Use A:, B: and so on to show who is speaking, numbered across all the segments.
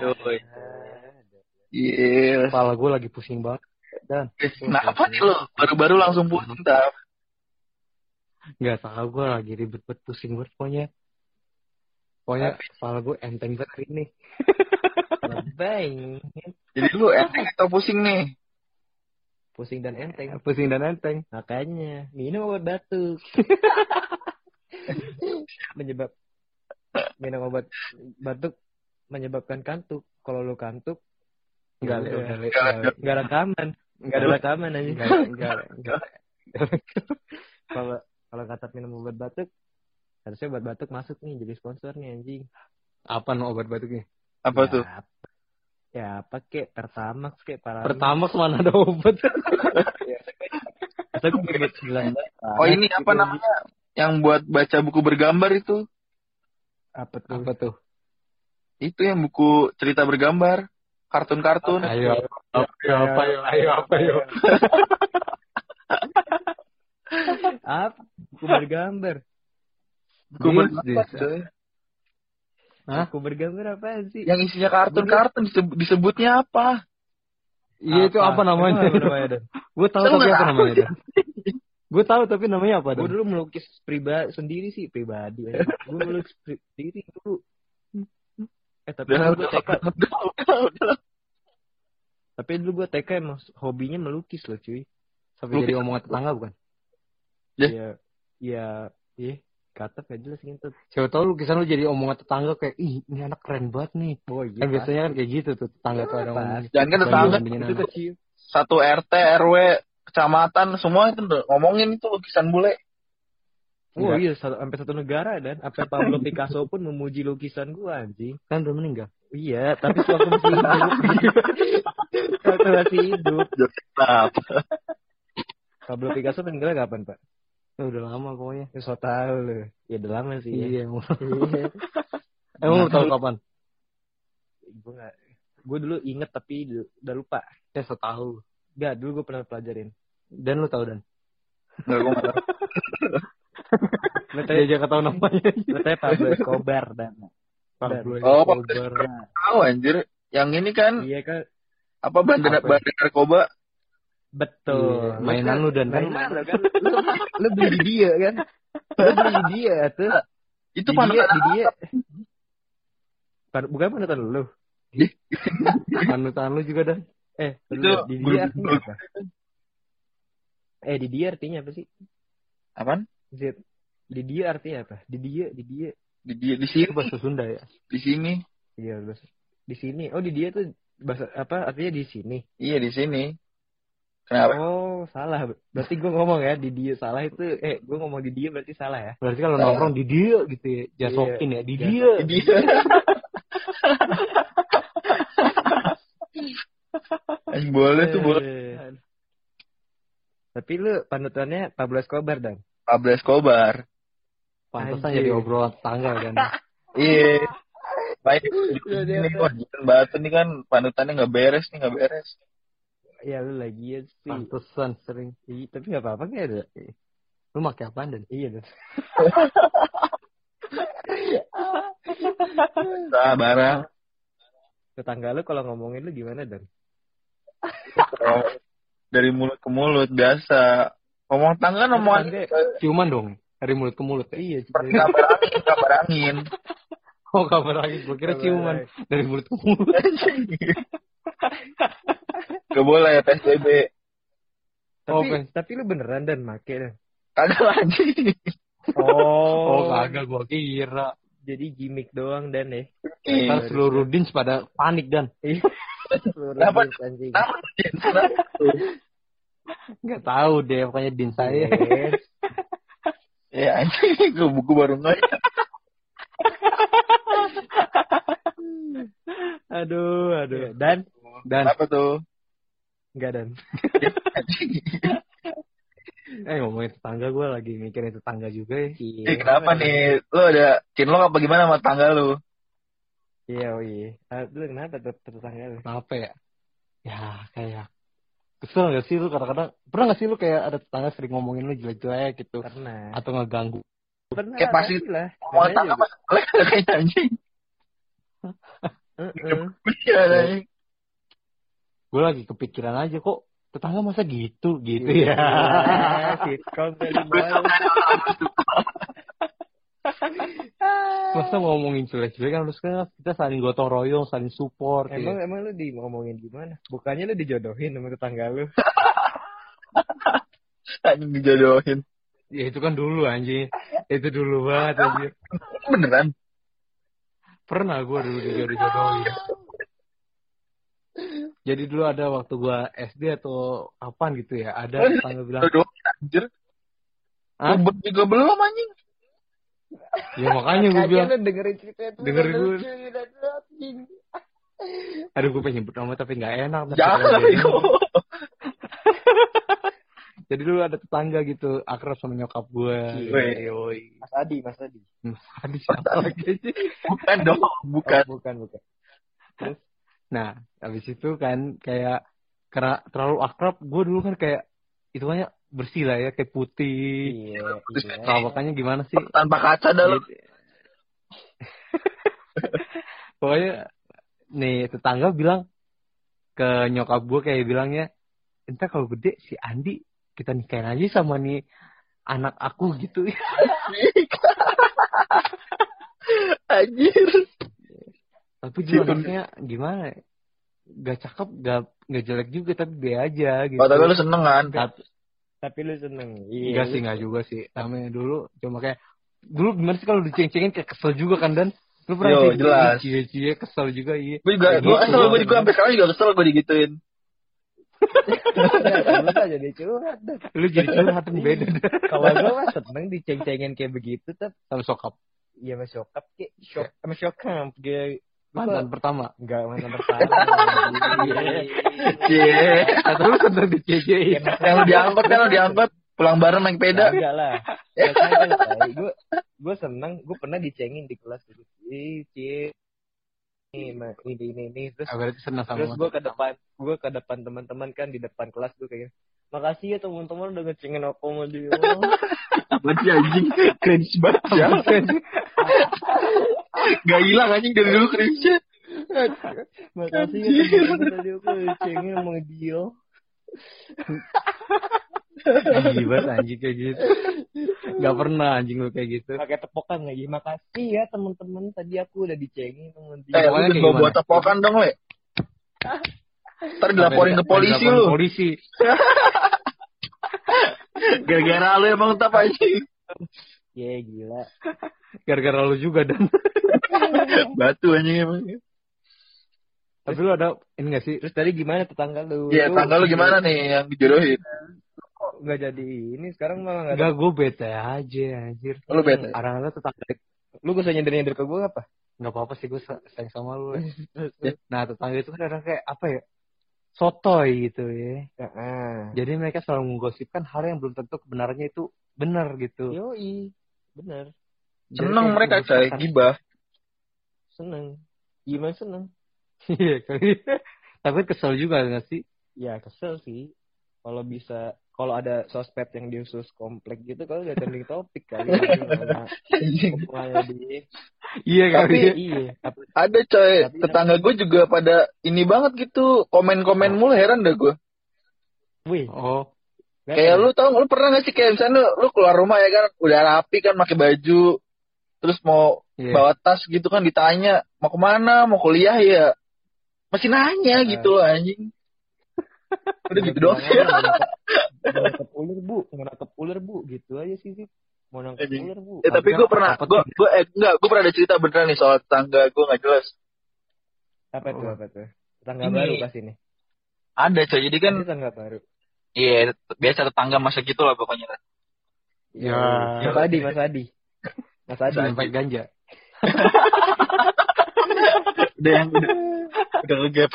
A: Doi. Iya.
B: Kepala gue lagi pusing banget. Dan
A: Kenapa nih lo? Baru-baru langsung pusing tap.
B: nggak tahu gue lagi ribet banget pusing banget pokoknya. Pokoknya kepala gue enteng banget hari ini.
C: Lebay.
A: Jadi lu enteng atau pusing nih?
C: Pusing dan enteng.
B: pusing dan enteng.
C: Makanya minum obat batuk. Menyebab minum obat batuk menyebabkan kantuk. Kalau lu kantuk
B: Enggak,
C: Ya udah.
B: udah,
C: nggak rekaman, nggak ada rekaman aja.
B: enggak, enggak, enggak.
C: Kalau kalau kata minum obat batuk, harusnya obat batuk masuk nih jadi sponsornya anjing.
B: Apa no obat batuknya?
A: Apa
C: ya,
A: tuh?
C: apa- Ya apa kek Pertamax kek para
B: Pertama ke mana ada obat?
C: Masa gue bebet 19
A: Oh ini apa namanya? Yang buat baca buku bergambar itu?
C: Apa tuh?
B: Apa tuh?
A: Itu yang buku cerita bergambar. Kartun-kartun.
B: Ayo, ayo, apa yo, ayo, apa yo.
C: Apa? Buku bergambar.
A: Buku bergambar.
B: Hah?
C: Buku bergambar apa sih?
A: Yang isinya kartun-kartun disebut- disebutnya apa?
B: Iya itu apa namanya? Gue tahu tapi apa namanya? Gue tahu tapi namanya apa?
C: Gue dulu melukis pribadi sendiri sih pribadi. Gue melukis sendiri dulu. Eh tapi
A: Udah,
C: dulu gue TK,
A: udah, udah, udah.
C: tapi dulu gue TK emang hobinya melukis loh cuy.
B: Sampai jadi omongan tetangga bukan?
A: Ya.
C: Iya, iya, iya. Kata gak jelas gitu.
B: Siapa tahu lukisan lu jadi omongan tetangga kayak, ih ini anak keren banget nih.
C: Oh iya.
B: Kan biasanya kan kayak gitu tuh tetangga tuh ada ngomong.
A: Jangan kan tetangga
C: itu kecil.
A: satu RT, RW, kecamatan semua itu ngomongin itu lukisan bule.
C: Oh
B: Enggak.
C: iya, satu, sampai satu negara dan sampai Pablo Picasso pun memuji lukisan gua anjing.
B: Kan udah meninggal.
C: Iya, tapi waktu masih hidup. waktu masih hidup. Pablo Picasso meninggal kapan, Pak?
B: Ya, udah lama pokoknya.
C: Ya, so tau lu. Ya udah lama sih. Ya.
B: Iya.
C: Iya.
B: Emang lu tahu kapan?
C: Gue gak, gue dulu inget tapi udah lupa.
B: Ya setahu.
C: Gak, dulu gue pernah pelajarin.
B: Dan lu tahu dan.
A: Enggak, tahu.
C: Lu
B: Dia jangan tahu namanya.
C: lu tanya Pablo Escobar dan.
B: Pablo
A: Oh,
B: Escobar.
C: Nah,
A: Tahu anjir. Yang ini kan
C: iya kan,
A: apa bandar
B: Apa?
A: bandar narkoba?
C: betul.
B: Iya, mainan lu dan kan.
C: Mainan lu kan. Lu, lu beli di dia kan. Lu beli di dia tuh.
A: Itu
C: di dia,
A: panutan
C: di dia. Bukan panutan lu.
B: Panutan lu juga dan.
C: Eh,
A: Itu
C: di dia artinya
A: guru-
C: apa? Eh, di dia artinya apa sih?
A: Apaan?
C: Zit. Di dia artinya apa? Di dia, di dia.
A: Di di, di sini,
B: Itu bahasa Sunda ya.
A: di sini.
C: Iya, bahasa di sini. Oh, di dia tuh bahasa apa? Artinya di sini.
A: Iya, di sini. Kenapa?
C: Oh, salah. Berarti gue ngomong ya di dia salah itu eh gue ngomong di dia berarti salah ya.
B: Berarti kalau nongkrong di dia gitu ya. Jasokin ya. Di
C: Iya.
B: dia.
A: Di dia. Anjing boleh tuh boleh.
C: Eh. Tapi lu panutannya Pablo Escobar dan.
A: Pablo Escobar.
B: Pantesan jadi obrolan tetangga kan.
A: Iya. Baik.
C: Iya,
A: Ini Jian Batu nih kan panutannya nggak beres nih nggak beres.
C: Ya lu lagi ya sih.
B: Pantesan sering.
C: Iya, tapi nggak apa-apa nggak ada.
B: Lu pakai apaan dan?
C: Iya dan.
A: Nah, barang.
C: Tetangga lu kalau ngomongin lu gimana dan?
A: Dari mulut ke mulut biasa. Ngomong tangga ngomong
B: Ciuman dong. Dari mulut ke mulut.
C: Iya,
A: seperti kabar angin, kabar angin.
B: Oh kabar lagi. Gue kira
C: Kabar
B: ciuman.
C: angin.
B: Dari mulut ke mulut.
A: Gak boleh ya PSBB.
C: Tapi,
B: Oh, Pen.
C: tapi lu beneran dan make dan.
A: Kagak lagi.
B: Oh kagak gue kira.
C: Jadi gimmick doang dan ya.
B: Ntar seluruh dins pada panik dan.
C: Seluruh
A: Kenapa?
C: jenis anjing.
B: Nggak tahu deh pokoknya dins saya.
A: Ya anjing, gue buku baru nggak.
C: aduh, aduh. Dan
B: Dan
A: Kenapa tuh?
C: enggak dan.
B: Eh ngomongin tetangga gue lagi mikirin tetangga juga ya.
A: Eh, kenapa nih? Lu ada cinlok apa gimana sama tangga lu?
C: Iya, oh iya. Ah, lu kenapa tet- tetangga lu?
B: Kenapa ya? Ya kayak kesel gak sih lu kadang-kadang pernah gak sih lu kayak ada tetangga sering ngomongin lu jelek-jelek gitu
C: Pernah.
B: atau ngeganggu
C: Pernah.
A: Kayak pasti
C: lah.
A: Ngomongin
C: Namanya
A: tangga
C: juga.
A: masih boleh kayaknya anjing. Iya.
B: Gue lagi kepikiran aja kok tetangga masa gitu gitu
C: Iya,
B: ya.
C: sitcom kali banget.
B: masa ngomongin jelek-jelek kan harus kan kita saling gotong royong, saling support.
C: Emang
B: ya.
C: emang lu di ngomongin gimana? Bukannya lu dijodohin sama tetangga lu?
A: Anjing dijodohin.
B: Ya itu kan dulu anjing. Itu dulu banget anjir.
A: Beneran.
B: Pernah gue dulu dijodoh-jodohin. Jadi dulu ada waktu gue SD atau apaan gitu ya. Ada tetangga bilang,
A: Jodohin anjir.
B: Hah?
A: Ribet juga belum anjing.
B: Ya makanya gue bilang,
C: lu dengerin cerita itu.
B: Dengerin
C: anjing.
B: aduh gue pengen nyebut nama tapi nggak enak.
A: Jangan.
B: Jadi dulu ada tetangga gitu, akrab sama nyokap gue. Yoi.
C: Mas Adi, Mas Adi.
B: Tadi siapa lagi sih?
A: Bukan dong, bukan.
C: Oh, bukan, bukan.
B: Nah, habis itu kan kayak karena terlalu akrab, gue dulu kan kayak itu banyak bersih lah ya, kayak putih.
C: Iya, iya.
B: Perawakannya gimana sih?
A: Tanpa kaca dalam.
B: Gitu. Pokoknya nih tetangga bilang ke nyokap gue kayak bilangnya, entar kalau gede si Andi kita nikahin aja sama nih anak aku gitu.
A: Anjir.
B: Tapi anaknya gimana? ya? Gak cakep, gak, gak jelek juga, tapi be aja gitu.
A: Oh, tapi lu seneng kan?
B: Tapi,
C: Tapi lu seneng. Iya.
B: enggak sih, enggak juga sih. Namanya dulu cuma kayak dulu gimana sih kalau diceng-cengin kayak kesel juga kan dan lu pernah
A: Yo, jelas.
B: cie-cie kesel juga iya.
A: Gue juga, gue
B: gitu,
A: kesel, gue juga sampai sekarang juga kesel gue digituin.
C: Lu jadi curhat dah.
B: Lu jadi curhat yang beda
C: Kalau gue mah seneng diceng-cengin kayak begitu, tapi
B: sama sokap.
C: Iya mas Syokap kayak sama Syokap kayak
B: Mantan pertama.
C: enggak mana pertama.
A: Cie.
B: Atau lu seneng dicie-ciein.
A: Yang lu diangkut kan lu diangkut. Pulang bareng naik peda.
C: Enggak lah. Gue gue seneng, gue pernah dicengin di kelas gitu. Cie. Ini, ini, ini, ini. Terus,
B: Ah, berarti senang sama
C: terus gue ke
B: mantan
C: depan, gue ke depan teman-teman kan di depan kelas gue kayak, makasih ya teman-teman udah ngecengin aku sama dia.
A: Berarti anjing. Cringe banget ya. Gak hilang anjing dari dulu cringe-nya.
C: makasih ya teman-teman tadi aku ngecengin sama dia.
B: pertama. Gila anjing kayak gitu. Gak pernah anjing lu kayak gitu.
C: Pakai tepokan lagi. Makasih ya teman-teman tadi aku udah dicengin sama dia.
A: Eh, lu udah bawa
B: gimana?
A: tepokan dong, le. Ntar dilaporin ke polisi lu.
B: Polisi.
A: Gara-gara lu emang tetap anjing.
C: Ya gila.
B: Gara-gara lu juga dan.
A: Batu anjing emang.
B: Tapi lu ada ini gak sih?
C: Terus tadi gimana tetangga lu?
A: Iya, tanggal lu gimana nih yang dijodohin?
C: Kok nggak jadi ini? Sekarang malah nggak ada.
B: Enggak, gue bete aja anjir.
A: Lu bete?
B: Kadang-kadang tetangga
C: Lu gak usah nyender-nyender ke gue apa?
B: nggak apa-apa sih gue sayang sama lu. ya. Nah tetangga itu kan kadang kayak apa ya? Sotoy gitu ya.
C: Heeh.
B: Jadi mereka selalu menggosipkan hal yang belum tentu kebenarannya itu benar gitu.
C: Yoi. Bener.
A: Seneng
B: kayak
A: mereka coy,
B: menggosipkan-
A: gibah.
C: Seneng. Gimana seneng?
B: Iya kali. Tapi kesel juga nggak sih?
C: Ya kesel sih. Kalau bisa kalau ada sosmed yang di khusus komplek gitu kalau udah trending topik kali ya.
B: Iya
A: Tapi-
B: kali.
C: iya tapi
A: Ada coy,
C: Tapi-
A: tetangga gue juga pada ini banget gitu, komen-komen mulu heran dah gue.
C: wih
B: Oh,
C: nggak
A: Kayak
C: tahu.
A: lu tau lu pernah gak sih kayak misalnya lu, lu keluar rumah ya kan, udah rapi kan pakai baju, terus mau
B: iya.
A: bawa tas gitu kan ditanya mau ke mana, mau kuliah ya, masih nanya
C: Nah.
A: gitu loh anjing. Udah gitu doang sih.
C: Mau nangkep- ular bu mau nangkep ular bu gitu aja sih sih mau nangkep ular bu
A: Eh, tapi gue pernah, gue gue eh, enggak, gue pernah ada cerita beneran nih soal tetangga gue nggak jelas.
C: apa tuh
B: Oh.
C: apa tuh tetangga
A: Ini-
C: baru pas ini
A: Ada coy, jadi kan
C: tetangga baru
A: iya biasa tetangga masa gitu lah pokoknya.
B: Ya.
C: Mas Adi Mas Adi Mas Adi
B: sampai ganja.
A: Udah yang udah udah ngegap.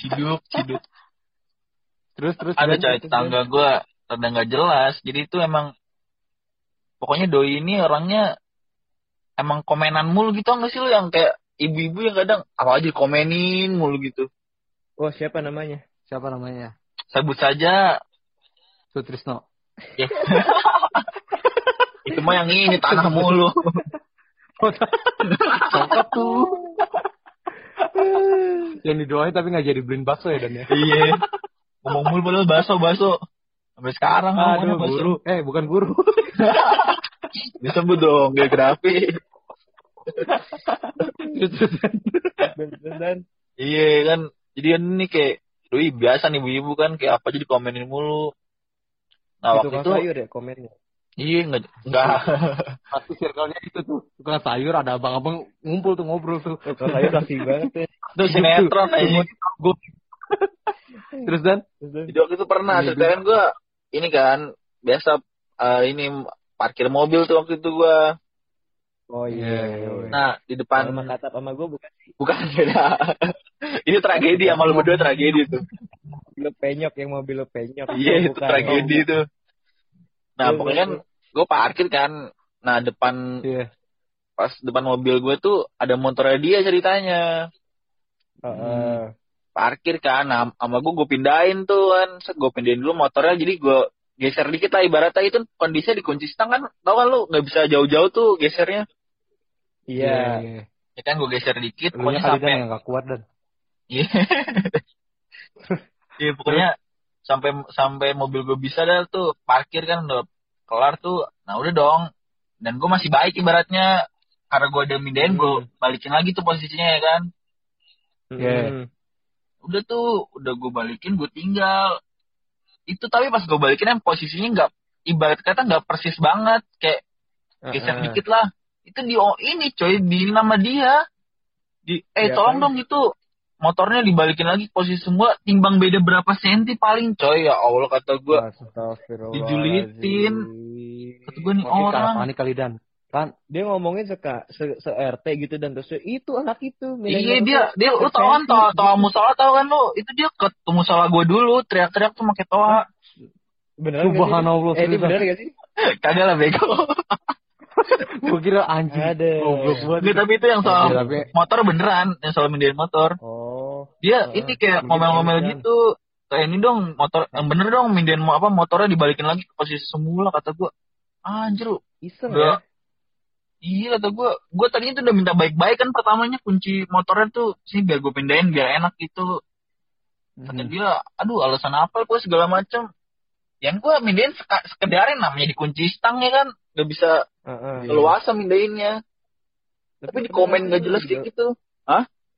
A: Ciduk, ciduk.
B: Terus terus
A: ada coy tetangga gue rada nggak jelas jadi itu emang pokoknya doi ini orangnya emang komenan mulu gitu nggak sih lu yang kayak ibu-ibu yang kadang apa aja komenin mulu gitu
C: oh siapa namanya
B: siapa namanya?
A: Sebut saja
B: Sutrisno.
A: ya. itu mah yang ini tanah mulu
B: Cokap tuh. didoain tapi nggak jadi beliin bakso ya Dan ya.
A: Iya. Ngomong mulu padahal baso baso. Sampai sekarang
B: Aduh,
A: baso.
B: guru. Eh, bukan guru.
A: Disebut dong geografi.
C: dan, dan, dan
A: Iya kan. Jadi kan ini kayak Doi biasa nih ibu-ibu kan kayak apa aja dikomenin mulu. Nah
C: itu
A: waktu itu
C: sayur ya komennya.
A: iya enggak enggak
B: Pasti circle-nya itu tuh. Tukang sayur ada abang-abang ngumpul tuh ngobrol tuh.
C: Tukang sayur rapi banget tuh.
A: itu sinetron aja.
B: Terus Dan?
C: Terus, dan,
A: Jadi waktu itu pernah
B: Iya,
A: ceritain gue ini kan biasa eh, ini parkir mobil tuh waktu itu gue.
C: Oh iya.
B: Iya,
C: iya, iya.
A: Nah di depan
C: Sama kata sama gue bukan sih.
A: bukan beda. ini tragedi sama lu berdua tragedi tuh.
C: Mobil lo penyok yang mobil lo penyok.
A: Iya itu
C: Bukan.
A: tragedi tuh. Nah
C: Iya,
A: pokoknya kan
C: iya,
A: gue parkir kan. Nah depan
B: Iya.
A: pas depan mobil gue tuh ada motornya dia ceritanya.
C: Heeh.
A: Parkir kan, nah, sama gue gue pindahin tuh kan. Gue pindahin dulu motornya jadi gue geser dikit lah ibaratnya itu kondisinya dikunci stang kan tau kan lu nggak bisa jauh-jauh tuh gesernya
C: Iya.
B: iya.
A: ya kan gue geser dikit
B: Lu
A: pokoknya
B: Dan
A: sampai
B: yang gak kuat Dan.
A: Iya. Iya pokoknya sampai sampai mobil gue bisa dah tuh parkir kan udah kelar tuh. Nah udah dong. Dan gue masih baik ibaratnya karena gue udah mindahin gue balikin lagi tuh posisinya ya kan.
B: Iya.
C: Hmm.
A: Udah tuh udah gue balikin gue tinggal. Itu tapi pas gue balikin em posisinya nggak ibarat kata nggak persis banget kayak geser
C: Heeh.
A: dikit lah. Itu di oh ini coy di nama dia. Di eh
C: Ya
A: tolong
C: kan?
A: dong itu motornya dibalikin lagi posisi semua timbang beda berapa senti paling coy ya Allah kata gua
C: Astagfirullahaladzim.
A: Dijulitin. kata gua nih
B: Mungkin
A: orang
B: panik kali Dan. Kan
C: Dia ngomongin seka, se, se RT gitu dan terus itu anak itu.
A: iya dia dia lu tau kan tau tau musola tau kan lu itu dia ke ke musola gua dulu teriak-teriak tuh pakai toa
C: Beneran?
B: Subhanallah,
C: Eh ini bener gak sih?
A: kagak lah bego
B: gue kira anjing.
C: Ada.
B: Goblok banget.
A: Nggak, tapi itu yang soal
B: tapi-
A: motor beneran yang soal mindahin motor
C: Oh.
A: dia
C: Heeh.
A: ini kayak ngomel-ngomel
C: kan.
A: gitu kayak ini dong motor yang bener dong mindahin mo- apa motornya dibalikin lagi ke posisi semula kata gua anjir lu
C: Iseng ya?
A: Iya kata gue, gue tadinya tuh udah minta baik-baik kan pertamanya kunci motornya tuh sih biar gue pindahin biar enak gitu. Kata
B: Hmm.
A: dia, aduh alasan apa gue segala macam. Yang gue mindahin seka- sekedarin namanya dikunci stang ya kan, gak bisa
C: Heeh.
A: leluasa mindahinnya. Tapi di komen gak jelas kayak gitu.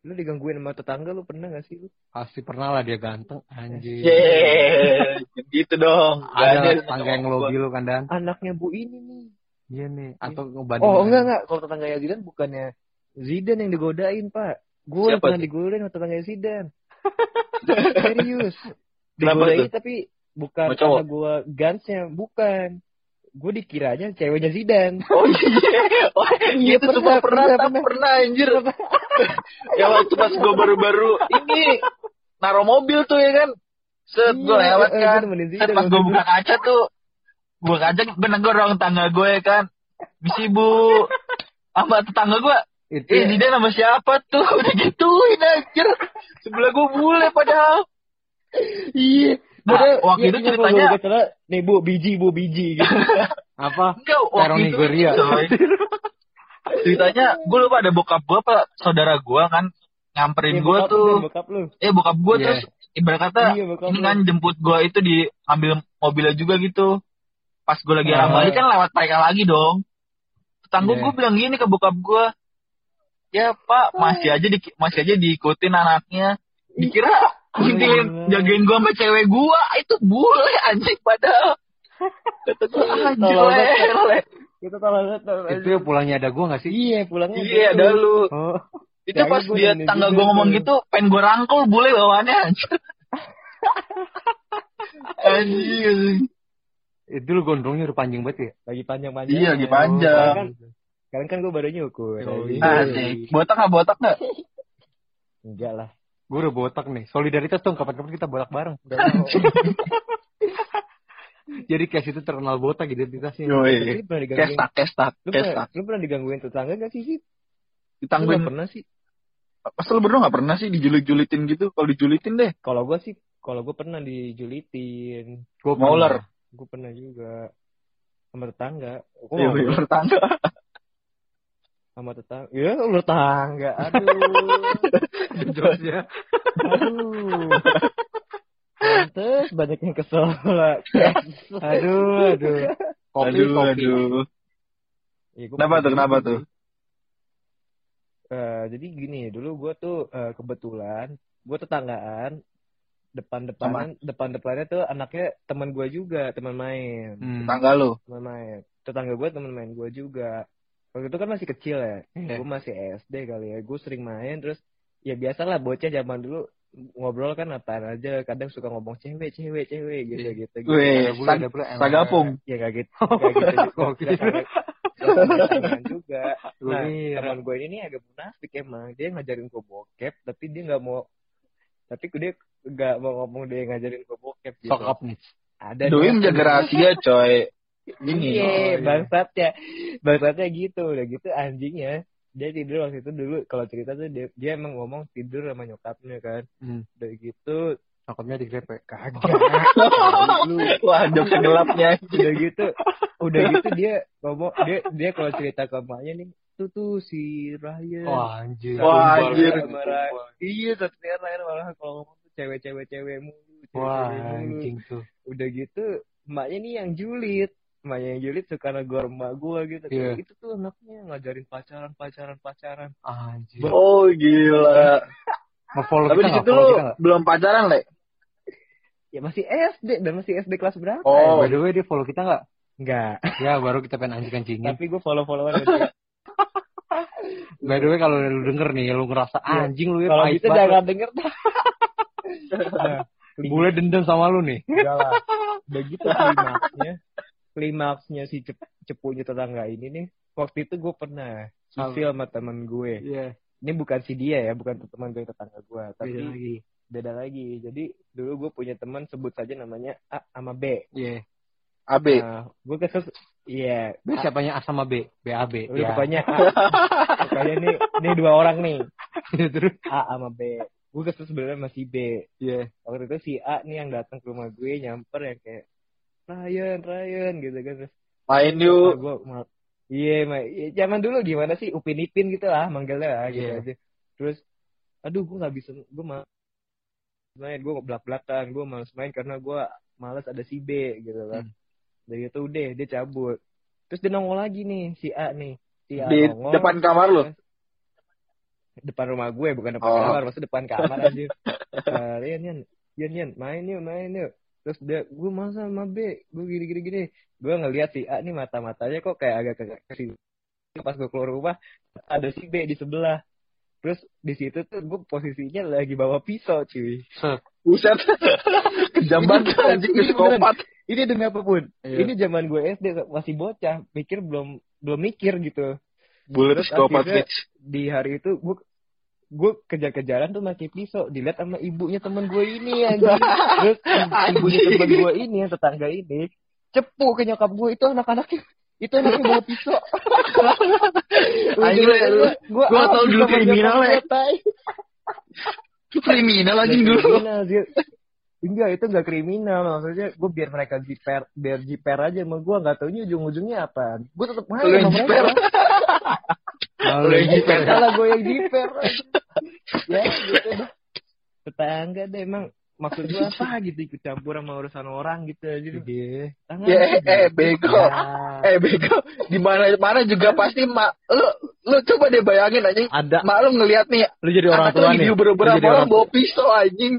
C: Lu digangguin sama tetangga lu pernah gak sih lu?
B: Pasti pernah lah dia ganteng. Anjing.
A: Yeay, gitu dong.
B: Ada tangga yang ngelobi lu kan Dan.
C: Anaknya Bu ini nih.
B: Iya nih. Atau ngebanding.
C: Oh enggak enggak, kalau tetangganya Zidane bukannya Zidane yang digodain pak. Gue yang pernah digodain sama tetangganya Zidane. Serius.
A: Kenapa
C: Digodain tapi bukan
A: cowok?
C: karena gue gansnya, bukan. Gue dikiranya ceweknya Zidane.
A: Oh iya, oh,
C: Iya,
A: itu cuma
C: pernah,
A: pernah,
C: pernah,
A: pernah, pernah, anjir. ya waktu pas gue baru-baru ini naro mobil tuh ya kan, set gue
C: Iya,
A: lewat
C: eh,
A: kan, set
C: Zidane
A: pas gue buka kaca tuh, gue kaca gue negor orang tangga gue ya kan, misi bu, sama tetangga gue,
B: Itu
A: eh Zidane sama siapa tuh, udah gituin anjir, sebelah gue bule padahal.
C: Iya.
A: Nah, waktu
C: dia
A: itu ceritanya-
C: nih bu biji bu biji gitu.
B: apa?
A: Enggak, waktu itu
B: Nigeria.
A: coy. Ceritanya, gue lupa ada bokap gue apa saudara gue kan, nyamperin
C: Iya,
A: gue tuh,
C: Bokap lu.
A: eh bokap gue
B: Iya.
A: terus ibarat kata
C: Iya,
A: ini kan jemput gue itu di ambil mobilnya juga gitu pas gue lagi arah
C: Ah.
A: balik kan lewat mereka lagi dong tetangga
B: Iya.
A: gue bilang gini ke bokap gue ya pak masih aja di, masih aja diikutin anaknya dikira ngintilin
C: Iya.
A: jagain gue sama cewek gue itu bule anjing padahal kata gue le,
C: banget.
A: le.
C: Kita tolong.
B: Itu ya pulangnya ada gua gak sih?
C: Iya, pulangnya.
A: iya ada lu
B: Oh.
A: itu
C: Jangan
A: pas dia
C: nemenin
A: tangga
C: juga
A: gue ngomong gitu pengen gue rangkul bule bawaannya anjir anjing
B: Itu lu gondrongnya udah panjang banget ya?
C: Lagi panjang-panjang.
A: Iya, lagi panjang.
C: Kan, sekarang kan gue baru nyukur.
B: Yoi.
C: Jadi-
A: Asik. Botak nggak botak nggak?
C: Enggak lah.
B: Gue udah botak nih. Solidaritas dong, kapan-kapan kita botak bareng.
C: Mau.
B: Jadi Cash itu terkenal botak identitasnya.
C: Tapi pernah digangguin.
A: Kestak, kestak,
C: Lu pernah,
A: kestak.
C: lu pernah digangguin tetangga gak sih sih? Lu nggak
A: Ditangguin.
C: pernah sih.
A: Pas lu berdua nggak pernah sih dijulit-julitin gitu? Kalau dijulitin deh.
C: Kalau gue sih, kalau gue pernah dijulitin.
B: Gua
A: Mauler.
C: Gue pernah juga sama tetangga. Gua
A: Iya, iya, bertangga.
C: sama tetangga ya lu tetangga aduh
B: Jokesnya.
C: aduh Pantes banyak yang kesel lah.
B: Aduh, aduh. Kopi,
A: aduh,
B: kopi.
A: aduh.
C: Ya,
A: Kenapa tuh, kenapa tuh?
C: Eh, jadi gini, dulu gue tuh eh, kebetulan gue tetanggaan depan-depanan depan-depannya tuh anaknya teman gue juga, teman main.
B: Hmm.
A: Tangga lu.
C: teman main tetangga gue teman main gue juga waktu itu kan masih kecil ya
B: Iya.
C: gue masih SD kali ya gue sering main terus ya biasalah bocah zaman dulu ngobrol kan apaan aja kadang suka ngomong cewek cewek cewek gitu gitu gitu
A: Weh,
B: Ada.
A: Sagapung.
C: ya gak gitu gak gitu juga
B: gitu.
C: Nah teman gue ini agak munafik emang dia ngajarin gue bokep tapi dia nggak mau tapi dia nggak mau ngomong dia ngajarin gue bokep gitu.
B: Sokap nih.
C: ada
A: Doi menjaga rahasia, coy. Ini.
C: Iya,
B: Oh, iya.
C: bangsatnya. Bangsatnya gitu, udah gitu anjingnya. Dia tidur waktu itu dulu kalau cerita tuh dia, dia emang ngomong tidur sama nyokapnya kan.
B: Hmm.
C: Udah gitu
B: Sokapnya digrepe.
C: kagak. Lu
A: Wah, jok gelapnya.
C: udah gitu, udah gitu dia ngomong dia dia kalau cerita ke emaknya nih tuh tuh si Ryan.
B: Wah, anjir.
A: Wah, anjir.
C: Iya, satu Ryan malah kalau ngomong tuh cewek-cewek-cewek mulu.
B: Wah,
C: cewek-cewek mulu.
B: anjing tuh.
C: Udah gitu emaknya nih yang julid. Emaknya yang julid suka negor emak gua gitu.
B: Iya.
C: Itu tuh anaknya ngajarin pacaran, pacaran, pacaran.
B: Anjir.
A: Oh, gila. Tapi
B: kita
A: di situ
B: Follow
A: belum pacaran, Le?
C: Ya masih SD dan masih SD kelas berapa?
A: Oh.
B: By the way, dia follow kita nggak?
C: Enggak.
B: Ya, baru kita pengen anjing-anjingin.
C: Tapi gue follow-followan aja.
B: By the way, kalau lu denger nih, lu ngerasa
C: Iya.
B: anjing lu ya,
C: Kalau
B: banget.
C: jangan denger dah. Nah,
B: Bule dendam sama lu nih.
C: Enggak lah. Udah gitu klimaksnya. Klimaksnya si cep cepunya tetangga ini nih. Waktu itu gue pernah susil sama temen gue.
B: Iya.
C: Ini bukan si dia ya, bukan teman gue tetangga gue. Tapi
B: Beda lagi.
C: beda lagi. Jadi dulu gue punya teman sebut saja namanya A sama B.
B: Iya.
A: AB.
C: Nah, gue kesel. Iya.
B: Lu siapanya A sama B? BAB.
C: Udah
B: Ya.
C: pokoknya A. pokoknya nih, nih dua orang nih.
B: Terus?
C: A sama B. Gue kesel sebenarnya sama si B.
B: Iya.
C: Waktu itu si A nih yang datang ke rumah gue nyamper yang kayak Ryan, Ryan gitu kan. Terus
A: Main yuk.
C: gue Iya. Ya, zaman dulu gimana sih Upin Ipin gitu lah manggilnya lah gitu
B: Iya.
C: aja. Terus aduh gue nggak bisa gue mal main gue belak belakan gue males main karena gue males ada si B gitu kan.
B: Hmm.
C: Dari itu udah dia cabut. Terus dia nongol lagi nih si A nih. Si A
A: Di
C: nongol.
A: depan kamar lu.
C: depan rumah gue bukan depan
A: Oh.
C: kamar maksudnya depan kamar aja uh, Rian Rian Rian Rian main yuk main yuk terus dia gue masa sama B gue gini gini gini gue ngeliat si A nih mata matanya kok kayak agak ke pas gue keluar rumah ada si B di sebelah terus di situ tuh gue posisinya lagi bawa pisau cuy.
B: Set.
A: Buset. Kejam banget anjing
C: Ini
A: psikopat.
C: ini demi apa pun.
B: Iya.
C: ini zaman gue SD masih bocah. Mikir belum belum mikir gitu.
A: Bulet psikopat
C: di hari itu gue gue kejar-kejaran tuh pakai pisau. Dilihat sama ibunya temen gue ini anjing. Terus ibunya temen gue ini yang tetangga ini. Cepu ke nyokap gue itu anak-anaknya itu anaknya bawa pisau.
A: Anjing, lu-
C: gue
A: gua tau dulu kriminal, ya. Itu kriminal lagi dulu.
C: enggak itu enggak kriminal. Maksudnya gue biar mereka jiper biar jiper aja sama gue nggak taunya ujung-ujungnya apa. Gue tetap main sama
A: jiper.
C: mereka
B: Lalu
A: Lu yang jiper.
C: salah gue yang jiper ya gitu deh. Tetangga deh emang maksud gue apa gitu ikut campur sama urusan orang gitu aja
B: Iya.
C: Tangan
A: Ya,
C: aja.
A: eh, bego. Eh, bego. Di mana-mana juga pasti mak lu lu coba deh bayangin anjing.
B: Ada.
A: Mak lu ngeliat nih
B: Lu jadi orang tua nih. Lu
A: berapa
B: jadi
A: orang
B: orang
A: bawa pisau anjing.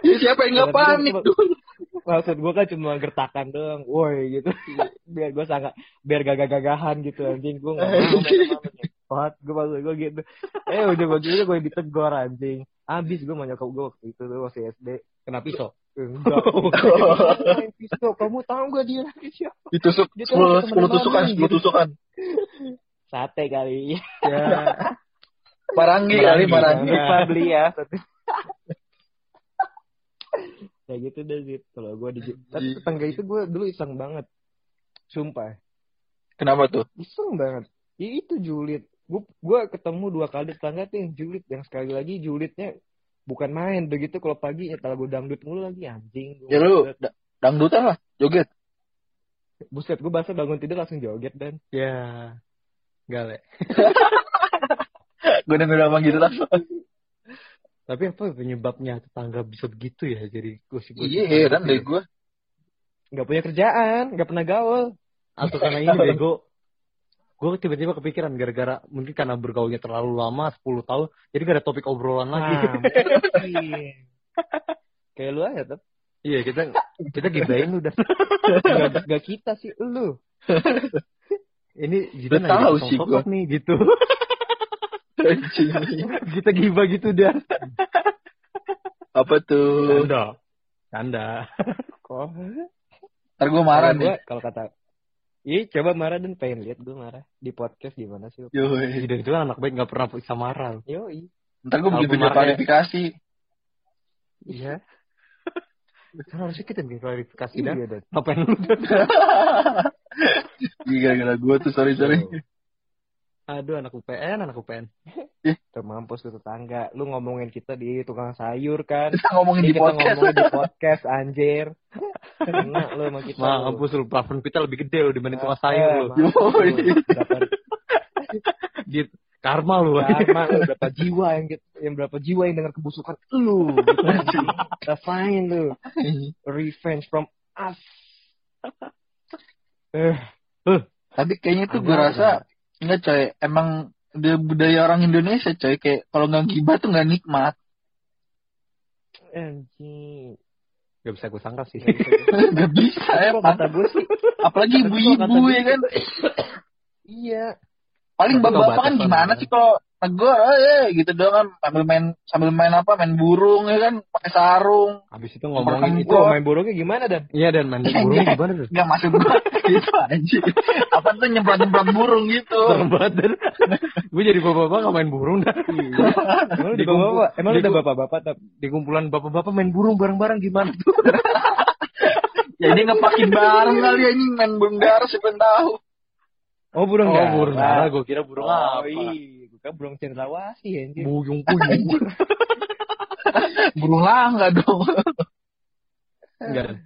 A: Ya, siapa yang nggak
C: kan
A: panik dulu?
C: maksud gue kan cuma gertakan doang woi gitu biar gue sangat biar gagah-gagahan gitu anjing gue nggak mau gue maksud gue gitu eh ujung-ujungnya gue ditegor anjing abis gue mau nyokap gue waktu itu tuh masih SD
B: Kena pisau.
C: enggak. Main pisau. Kamu tahu gak dia siapa?
A: Ditusuk sepuluh tusukan sepuluh tusukan.
C: sate kali.
B: Ya.
A: Paranggi kali
C: Jangan
A: paranggi.
C: lupa beli ya ya gitu deh sih kalau gue di tapi tetangga itu gue dulu iseng banget. Sumpah.
A: Kenapa tuh?
C: iseng banget. Ya itu julid gue gue ketemu dua kali tetangga tuh yang julid yang sekali lagi julidnya bukan main begitu kalau pagi ya lagu dangdut mulu lagi anjing
A: Ya lu da- dangdutan lah, joget.
C: buset gue bahasa bangun tidur langsung joget dan
B: Ya. Enggak, Le.
A: Gue denger apa gitu lah.
B: Tapi apa penyebabnya tetangga bisa begitu ya? Jadi gosip-gosip.
A: Iya, heran deh gue.
C: Nggak punya kerjaan, nggak pernah gaul.
B: Atau karena ini bego. Gue tiba-tiba kepikiran gara-gara mungkin karena bergaulnya terlalu lama 10 tahun jadi gak ada topik obrolan lagi.
C: Nah, mungkin. Kayak lu aja, Tep.
B: iya kita kita gibain udah.
C: Nggak, nggak kita sih, lu.
B: Ini kita nanya
A: tahu sih
B: sosok nih gitu. Kita gibah gitu dah.
A: apa tuh?
B: Canda. Canda.
C: Kok?
A: Ntar gue marah nih.
C: Kalau kata Ih, coba marah dan pengen lihat gue marah di podcast gimana sih? lu?
A: Yoi.
B: Dan itu anak baik gak pernah bisa marah.
C: Yoi.
A: Ntar gue bikin
B: Kalau
A: video
B: marah ya.
A: klarifikasi.
B: Iya. Kan harusnya kita bikin klarifikasi dan
C: Iya, Dan.
B: ngapain lu?
A: Iya, gara-gara gue tuh, sorry, sorry.
B: Aduh anak UPN, anak UPN.
C: Tuh mampus tuh tetangga. Lu ngomongin kita di tukang sayur kan.
A: Kita ngomongin
C: Ini
A: di
C: kita
A: podcast.
C: ngomongin di podcast anjir. Kena lu sama kita. lu.
B: Mampus lu plafon kita lebih gede lu dibanding tukang
C: Eh,
B: sayur lu.
C: lu.
B: Di karma lu.
C: karma, berapa jiwa yang yang berapa jiwa yang dengar kebusukan lu. Gitu. Rasain lu. Revenge from us. Eh,
A: Tapi kayaknya tuh gue rasa. Enggak coy, emang udah budaya orang Indonesia coy kayak kalau nggak gibah tuh nggak nikmat.
C: anjing.
B: Gak bisa gue sangka sih.
A: Gak bisa ya,
C: kata gue sih,
A: apalagi ibu-ibu ya kan.
C: iya.
A: Paling bapak-bapak kan gimana sih kalau negor, eh gitu doang kan sambil main sambil main apa, main burung ya kan, pakai sarung.
B: Habis itu ngomongin itu.
C: Main burungnya gimana dan?
B: Iya dan main burung gimana tuh?
A: Nggak maksud gua gitu anjir. Apa tuh nyemprot-nyemprot burung gitu.
B: Banget dan. gue jadi bapak-bapak gak main burung dah.
C: Emang lu
B: Di
C: udah bapak? Emang udah bapak-bapak?
B: Di kumpulan bapak-bapak main burung bareng-bareng gimana tuh?
A: Ya dia ngepakin bareng kali anjing main burung darah siapa yang tahu.
C: Oh burung
B: oh
C: darah.
B: burung darah gue kira burung
C: Oh
B: apa?
C: iya, gue kan burung cendrawasih anjir.
B: Buyung puyung.
A: Burung langga dong.
B: Enggak.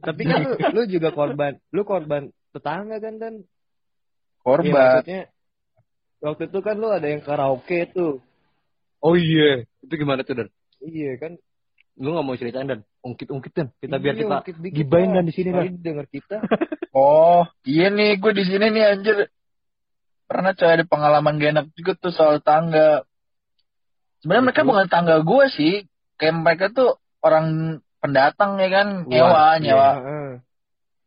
C: Tapi kan lu, lu juga korban, lu korban tetangga kan dan?
A: Korban.
C: maksudnya waktu itu kan lu ada yang karaoke tuh.
B: Oh iya, itu gimana tuh dan?
C: Iya kan.
B: Lu gak mau ceritain dan? Ungkit-ungkit dan. Kita biar
C: Iya,
B: kita
C: ungkit-dikit
B: gibain dan di sini dan.
C: denger kita.
A: Oh, iya nih gue di sini nih anjir. Pernah coy ada pengalaman gak enak juga tuh soal tangga. Sebenarnya mereka
B: Itu?
A: bukan tangga gue sih. Kayak mereka tuh orang pendatang ya kan,
B: Luar,
A: nyewa,
B: iya.
A: nyewa,
C: Heeh.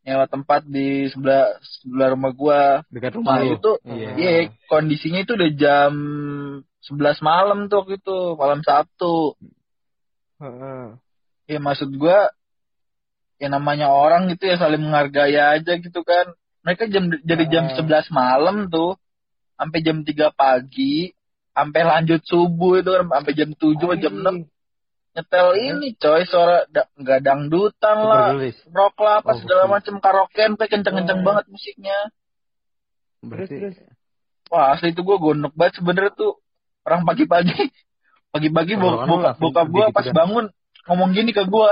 A: nyewa tempat di sebelah sebelah rumah gua.
B: Dekat rumah
A: Nah,
B: lu.
A: itu
B: Iya.
A: Iya, kondisinya itu udah jam 11 malam tuh waktu itu, malam Sabtu.
C: Heeh.
A: Ya maksud gua ya namanya orang gitu ya saling menghargai aja gitu kan. Mereka jam jadi jam
C: Ah.
A: 11 malam tuh sampai jam 3 pagi, sampai lanjut subuh itu kan, sampai jam 7 atau jam 6 nyetel ini coy suara da- nggak dangdutan lah, rock lah apa
B: Oh,
A: segala
B: betul.
A: macem karaokean kayak kenceng-kenceng banget musiknya.
C: Terus
B: Berarti
C: terus.
A: Wah asli itu gue gondok banget sebenernya tuh orang pagi-pagi pagi-pagi bokap bokap, bokap gue pas
B: gitu kan.
A: bangun ngomong gini ke gue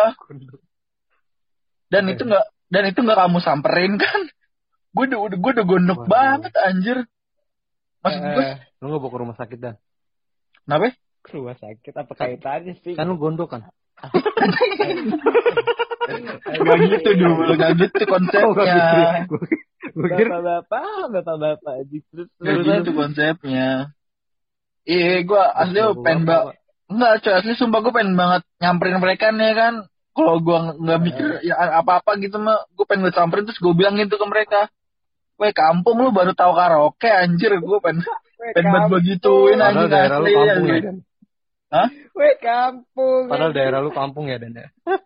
A: dan
B: Oke.
A: itu nggak dan itu nggak kamu samperin kan gue udah udah gue udah gondok
B: Waduh.
A: banget anjir maksud gue
C: Eh,
B: lu gak bawa ke rumah sakit dan?
A: kenapa
C: ke rumah sakit apa kaitannya sih?
B: Kan lu gondok kan?
A: Gak gitu dulu gak gitu konsepnya
B: Gue kira
C: Bapak-bapak, bapak-bapak terus
A: gak gitu konsepnya iya gue asli
B: Bapak-bapak.
A: pengen banget Enggak coy asli sumpah gue pengen banget nyamperin mereka nih kan kalau gue nggak mikir ya apa-apa gitu mah gue pengen gue samperin terus gue bilang gitu ke mereka Weh kampung lu baru tahu karaoke anjir gue pengen pengen banget begituin
B: Padahal
A: anjing
B: daerah lu
A: asli
B: kampung ya. Dan.
C: Weh kampung.
B: Padahal daerah lu kampung ya Dan ya?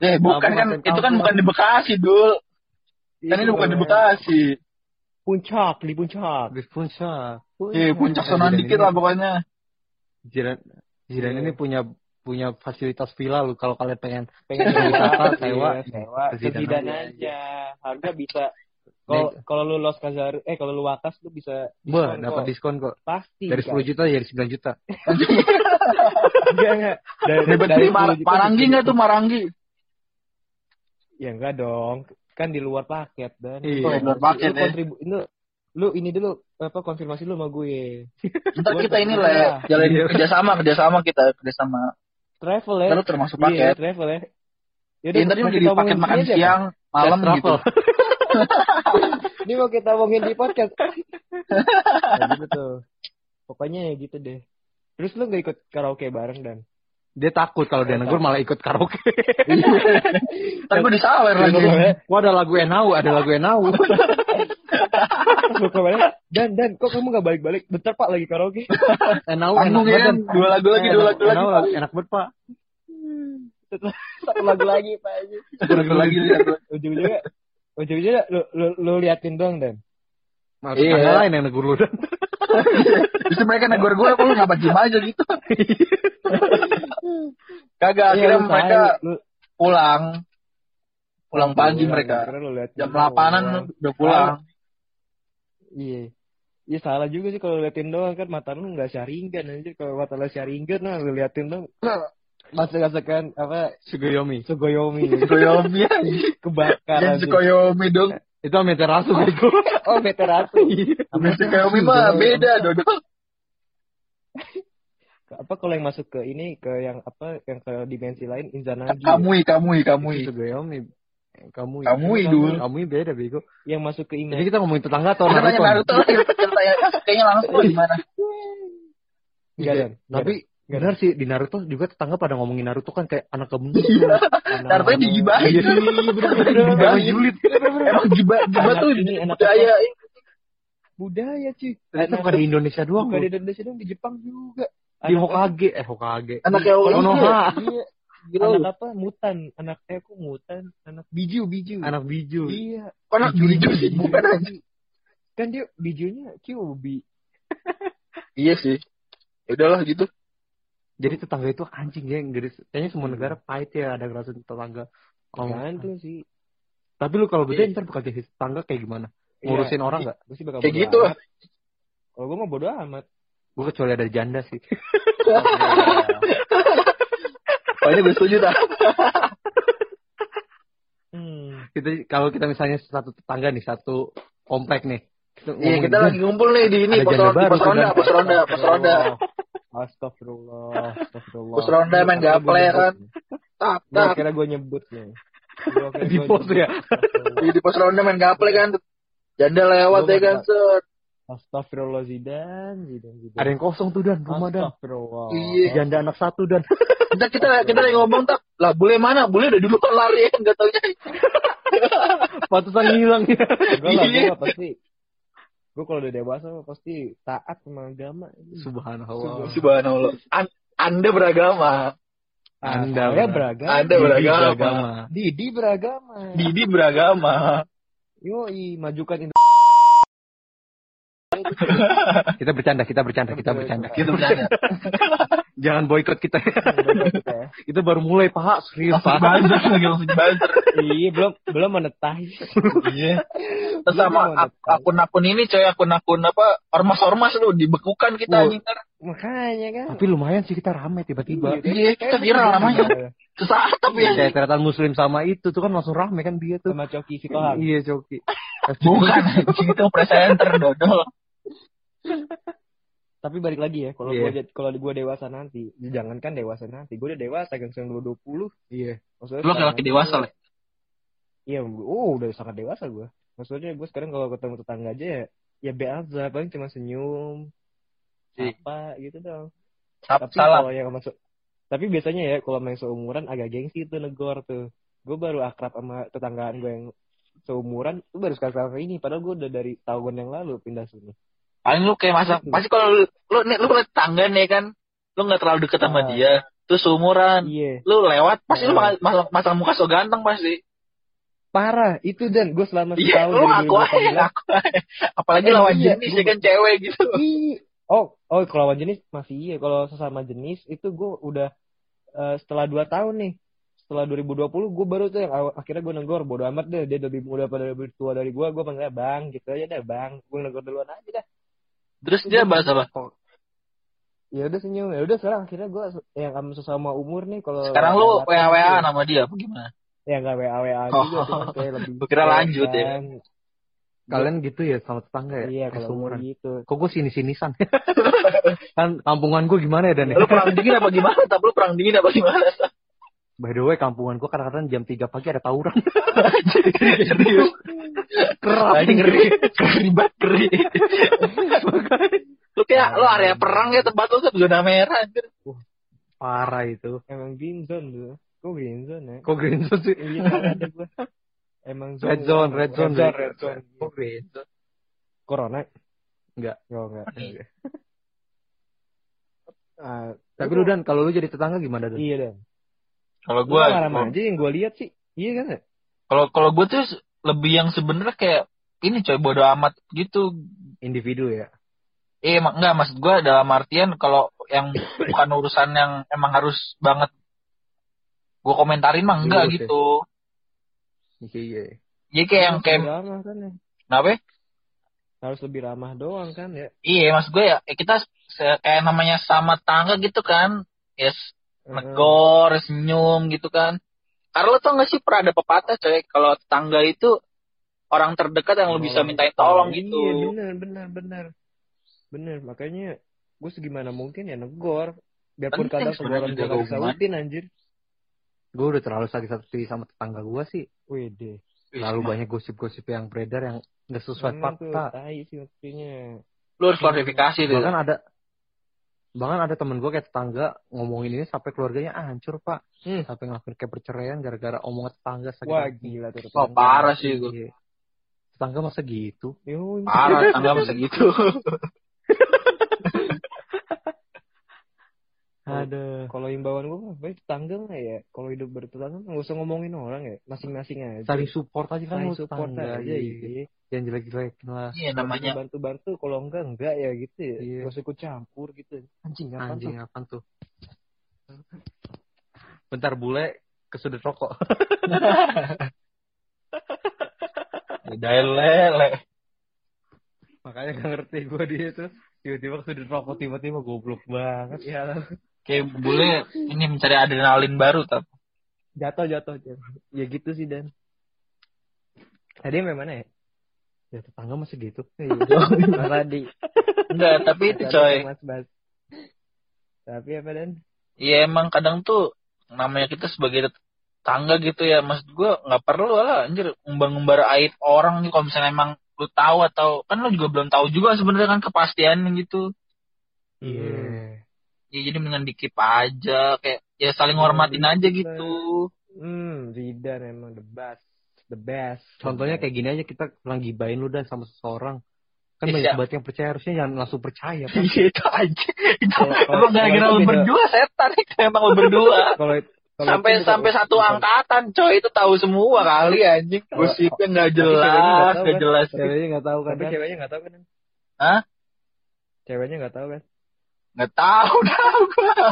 A: Eh bukan
B: Kampung
A: kan itu kan bukan di Bekasi dul kan ini bukan di Bekasi
C: Puncak, di puncak.
B: Habis puncak.
A: Iya puncak sonoan dikit lah pokoknya
B: Jiran, jiran
C: Iya.
B: ini punya punya fasilitas villa lu kalau kalian pengen
C: Pengen
B: Wisata,
C: sewa,
B: sewa.
C: iya, sewa,
B: Kezidan aja.
C: aja. Harga bisa kalau kalau lu los Kazar, eh kalau lu wakas lu bisa
B: Wah,
C: diskon
B: dapat diskon kok.
C: pasti.
B: Dari
C: kan?
B: 10 juta jadi 9 juta.
C: Enggak enggak. Dari, dari
A: sih, Mar-
C: 10 juta
A: Maranggi
C: bisa-
A: nggak tuh Maranggi
C: Ya enggak dong. Kan di luar paket dan
B: Iya.
A: Oh, di luar paket
C: Lu
A: ya.
C: kontribu itu lu ini dulu apa konfirmasi lu sama gue. Gua
A: kita ini lah ya, jalan
B: Iya.
A: kerjasama, kerjasama kita, kerjasama.
C: Travel ya.
A: Lalu termasuk
C: Iya,
A: paket.
C: travel ya.
A: Ya, ntar ini jadi paket makan siang, malam gitu.
C: Ini mau kita omongin di podcast. nah, gitu tuh. Pokoknya ya gitu deh. Terus lu gak ikut karaoke bareng dan?
B: Dia takut kalau dia negur malah ikut karaoke.
A: Ntar gue disawer lagi.
B: Wah ada lagu Enau, ada lagu Enau.
C: Dan dan kok kamu gak balik-balik? Bentar pak lagi karaoke.
B: Enau enak banget.
A: dua lagu lagi, dua lagu lagi.
B: Enau enak banget pak.
C: Satu lagu lagi pak.
A: Dua lagu lagi.
C: Ujung-ujungnya, ujung-ujungnya lu, lu, lu liatin doang dan.
B: Malah
A: Iya.
B: lain yang negur lu dan.
A: Justru mereka negor gue, lu ngapa diem aja gitu. Kagak,
C: Iya,
A: akhirnya
C: lu
A: mereka
C: lu-
A: pulang. Pulang pagi
C: Pulang,
A: mereka. Jam
C: doang.
A: 8-an udah pulang.
C: Iya. Iya salah juga sih kalau liatin doang kan mata lu nggak syaringan aja kalau mata lu syaringan nah lu liatin dong masuk-masukan apa
B: Sugoyomi.
C: Sugoyomi
A: Sukoyomi aja.
C: kebakar
A: Yang
C: aja.
A: Sukoyomi dong.
B: Itu Amaterasu bego.
C: Oh veteran
A: Yang Sukoyomi mah beda dodol.
C: apa kalau yang masuk ke ini ke yang apa yang ke dimensi lain Inzanagi
A: Kamui, kamui, kamui.
B: Sugoyomi. Kamu
A: Kamui dulu.
B: Kamu beda bego.
C: yang masuk ke
B: Jadi
C: Ime
B: kita ngomongin tetangga atau Naruto.
A: Naruto. Kayaknya langsung di mana?
C: enggak dan
B: Tapi benar sih di Naruto juga tetangga pada ngomongin Naruto kan kayak anak kebun.
A: Iya. Naruto digibahin.
B: Iya, Emang julid.
A: Emang jiba
C: Anak
A: tuh
C: ini, anak
A: budaya.
C: budaya cuy
B: Ternyata bukan di Indonesia doang.
C: bukan di Indonesia dong di Jepang juga
B: Di
C: Anak-
B: Hokage, eh Hokage.
A: Anaknya
B: Konoha.
C: iya
A: Gila
C: anak apa mutan anak eh kok mutan anak biju biju
B: Anak biju.
C: iya
A: Kok anak biju sih? Bukan aja.
C: kan dia bijunya Kyubi
A: Iya sih. Ya udahlah gitu.
B: Jadi tetangga itu anjing ya, Inggris. Kayaknya semua negara pahit ya ada rasa tetangga. Oh,
C: Tergantung sih
B: Tapi lu kalau beda ntar bakal jadi tetangga kayak gimana? Ngurusin
C: Iya,
B: orang
C: pasti-
B: nggak?
C: pasti bakal
A: Kayak gitu.
C: amat. kalau gue mah bodo amat
B: Gue kecuali ada janda sih.
A: Pokoknya gue setuju dah.
C: hmm.
B: kita kalau kita misalnya satu tetangga nih, satu komplek nih. Kita
A: Iya
B: ngomongin,
A: kita lagi ngumpul nih di ini
B: Ada
A: pos
B: janda
A: ronda, pos
B: tuh,
A: ronda,
B: kan?
A: pos ronda, pos ronda. Pos ronda main gaple kan. Tak,
C: Gua
A: tak.
C: kira gue nyebut nih.
B: Di pos ya?
A: Di pos ronda main gaple kan. Janda lewat ya kan.
C: Astagfirullah Zidan, Zidan, Zidan.
B: Ada yang kosong tuh dan rumah dan.
C: Astagfirullah.
A: Iya.
B: Janda anak satu dan.
A: Kita kita kita lagi ngomong tak. Lah bule mana? Bule udah duluan lari ya. Gak taunya.
B: Patusan hilang ya.
C: Gue lah, gue
A: Iya.
C: pasti. Gue kalau udah dewasa pasti taat sama agama.
B: Subhanallah.
A: Subhanallah. An- anda beragama.
B: Anda
C: saya beragama.
A: Anda
B: Didi
A: beragama.
C: Didi beragama.
A: Didi beragama.
C: Yoi, majukan
B: Kita bercanda, kita bercanda, kita bercanda.
A: Gitu bercanda.
B: Jangan boikot kita.
C: Kita ya.
B: Kita baru mulai paha serius
A: Langsung
B: paha.
A: buzzer lagi langsung buzzer.
C: Iya, belum belum monetize.
A: Iya. Terus sama ak- akun-akun ini coy akun-akun apa ormas-ormas lu dibekukan kita anjing. ntar.
C: Makanya kan.
B: Tapi lumayan sih kita rame tiba-tiba.
A: Iya, kita viral namanya. Sesaat tapi ya.
B: Kayak ternyata muslim sama itu tuh kan langsung rame kan dia tuh.
C: Sama Coki Sikohang.
B: Iya Coki.
A: Bukan itu presenter dodol.
C: Tapi balik lagi ya, kalau
B: Iya.
C: gua kalau gua dewasa nanti, jangankan dewasa nanti, gua udah dewasa kan sekarang 20.
B: Iya.
C: Maksudnya
A: Lu
C: sekarang
A: laki dewasa lah.
C: Iya, oh udah sangat dewasa gua. Maksudnya gua sekarang kalau ketemu tetangga aja ya, ya be aja, paling cuma senyum,
A: Iya.
C: apa gitu dong.
A: Sap,
C: Tapi
A: salah.
C: kalau yang masuk tapi biasanya ya kalau main seumuran agak gengsi tuh negor tuh. Gue baru akrab sama tetanggaan gue yang seumuran itu baru sekarang ini padahal gue udah dari tahun yang lalu pindah sini.
A: Paling lu kayak masa pasti kalau lu lu lu tangga nih kan, lu nggak terlalu deket sama
C: Ah.
A: dia, terus seumuran,
C: Iya.
A: lu lewat pasti lu
C: Ah.
A: masang masang muka so ganteng pasti.
C: Parah itu dan gue selama
A: Iya,
C: setahun
A: lu aku aja,
C: 2018.
A: aku aja. Apalagi
C: Eh,
A: lawan
C: iya,
A: jenis ya kan cewek gitu.
C: Oh, oh kalau lawan jenis masih iya. Kalau sesama jenis itu gue udah eh, setelah dua tahun nih, setelah 2020 gue baru tuh yang akhirnya gue negor bodo amat deh dia lebih muda pada lebih tua dari gue, gue panggilnya bang gitu aja deh bang, gue negor duluan aja dah.
A: Terus dia bahas apa?
C: Ya udah senyum, ya udah sekarang akhirnya gue yang sama sesama umur nih kalau
A: Sekarang lu WA WA nama dia apa gimana?
C: ya nggak WA WA
A: Oh,
C: juga cuman kayak lebih
A: kira lanjut ya.
C: kan.
B: kalian gitu ya sama tetangga ya?
C: Iya, kalau mau gitu.
B: Kok gue sini-sinisan? kan kampungan gue gimana ya Dan? ya?
A: Lu perang dingin apa gimana? Tapi lu perang dingin apa gimana?
B: By the way, kampungan gue kadang-kadang jam 3 pagi ada tawuran.
A: Serius.
B: Kerap.
A: Ngeri. Ngeri banget ngeri. Lu kayak lu area perang ya tempat lu kan zona merah anjir.
B: Parah itu.
C: Emang green zone tuh. Kok green zone ya?
B: Kok green zone sih?
C: Iya. Emang
B: Red zone, red zone.
C: Red zone, red zone.
B: Kok green zone?
C: Corona?
B: Enggak.
C: Oh, enggak.
A: Iya.
C: Ah,
B: Tapi lu Dan, kalau lu jadi tetangga gimana Dan?
C: Iya, Dan.
A: Kalau
C: Gua
A: gua
C: aja yang gua lihat sih. Iya kan? ya?
A: kalau kalau gua tuh lebih yang sebenarnya kayak ini coy bodo amat gitu.
B: Individu ya?
A: Eh mak enggak maksud gua dalam artian kalau yang bukan urusan yang emang harus banget gua komentarin mah enggak
B: Ribut ya?
A: gitu.
B: Iya.
A: Jadi kayak yang kayak
C: ramah kan ya.
A: kenapa? ya?
C: Harus lebih ramah doang kan ya.
A: Iya, maksud gue ya eh, kita kayak namanya sama tangga gitu kan. Yes, negor, senyum gitu kan. Karena lo tau gak sih pernah ada pepatah coy, kalau tetangga itu orang terdekat yang lo bisa mintain tolong gitu.
C: Iya, benar, benar, benar. Benar, makanya gue segimana mungkin ya negor. Biarpun kadang teguran gue gak disautin anjir.
B: Gue udah terlalu sakit hati sama tetangga gue sih.
C: Wede.
B: Terlalu banyak gosip-gosip yang beredar yang nggak sesuai fakta.
C: tai sih maksudnya.
A: Lo harus klarifikasi tuh.
B: Bahkan ada bahkan ada temen gue kayak tetangga ngomongin ini sampai keluarganya hancur pak
C: Hmm.
B: sampai ngelakuin kayak perceraian gara-gara omongan tetangga sakit
C: Wah,
B: hati.
C: gila tuh.
A: Oh, parah sih itu.
B: Iya. tetangga masa gitu
C: Yo,
A: Parah, tetangga masa gitu.
B: ada
C: Kalau himbauan gue mah, baik tetangga mah ya. Kalau hidup bertetangga nggak usah ngomongin orang ya, masing-masing aja.
B: saling support aja kan
C: Saling support
B: tetangga,
C: aja,
B: iya.
C: Iya.
B: jangan jelek-jelekin lah
A: Iya namanya.
C: bantu-bantu, kalau enggak enggak ya gitu ya.
B: Iya.
C: Gak usah ikut campur gitu. Anjing apa
B: anjing
C: tuh?
B: apaan tuh bentar bule ke sudut rokok
A: Udah lele.
B: makanya gak ngerti gue dia tuh tiba-tiba ke sudut rokok tiba-tiba goblok banget
C: Ya,
A: Kayak bule ini mencari adrenalin baru tapi.
C: jatuh jatuh jatuh. Ya gitu sih dan. Tadi yang mana ya?
B: Ya tetangga masih gitu
C: Mas Adi.
A: Enggak, tapi itu coy.
C: Mas Bas. Tapi apa dan?
A: Iya emang kadang tuh namanya kita sebagai tetangga gitu ya maksud gua nggak perlu lah anjir ngumbar-ngumbar aib orang nih kalau misalnya emang lu tahu atau kan lu juga belum tahu juga sebenarnya kan kepastian gitu
B: iya
A: ya jadi mendingan dikip aja kayak ya saling hormatin aja gitu
C: Hmm, Zidan emang the best. The best.
B: contohnya kayak gini aja kita kurang gibain lu dah sama seseorang kan
A: Iya.
B: banyak banget yang percaya harusnya jangan langsung percaya kan
A: Iya itu aja itu emang gara-gara lu berdua setan itu emang lu berdua
C: Kalau
A: sampai sampai satu angkatan coy itu tahu semua kali anjing gosipnya nggak jelas
C: nggak tahu,
A: nggak
C: kan?
A: jelas
B: ceweknya nggak tahu kan Dan?
C: ceweknya nggak tahu kan?
A: Hah?
C: Ceweknya nggak tahu kan?
A: Nggak tahu dah gua.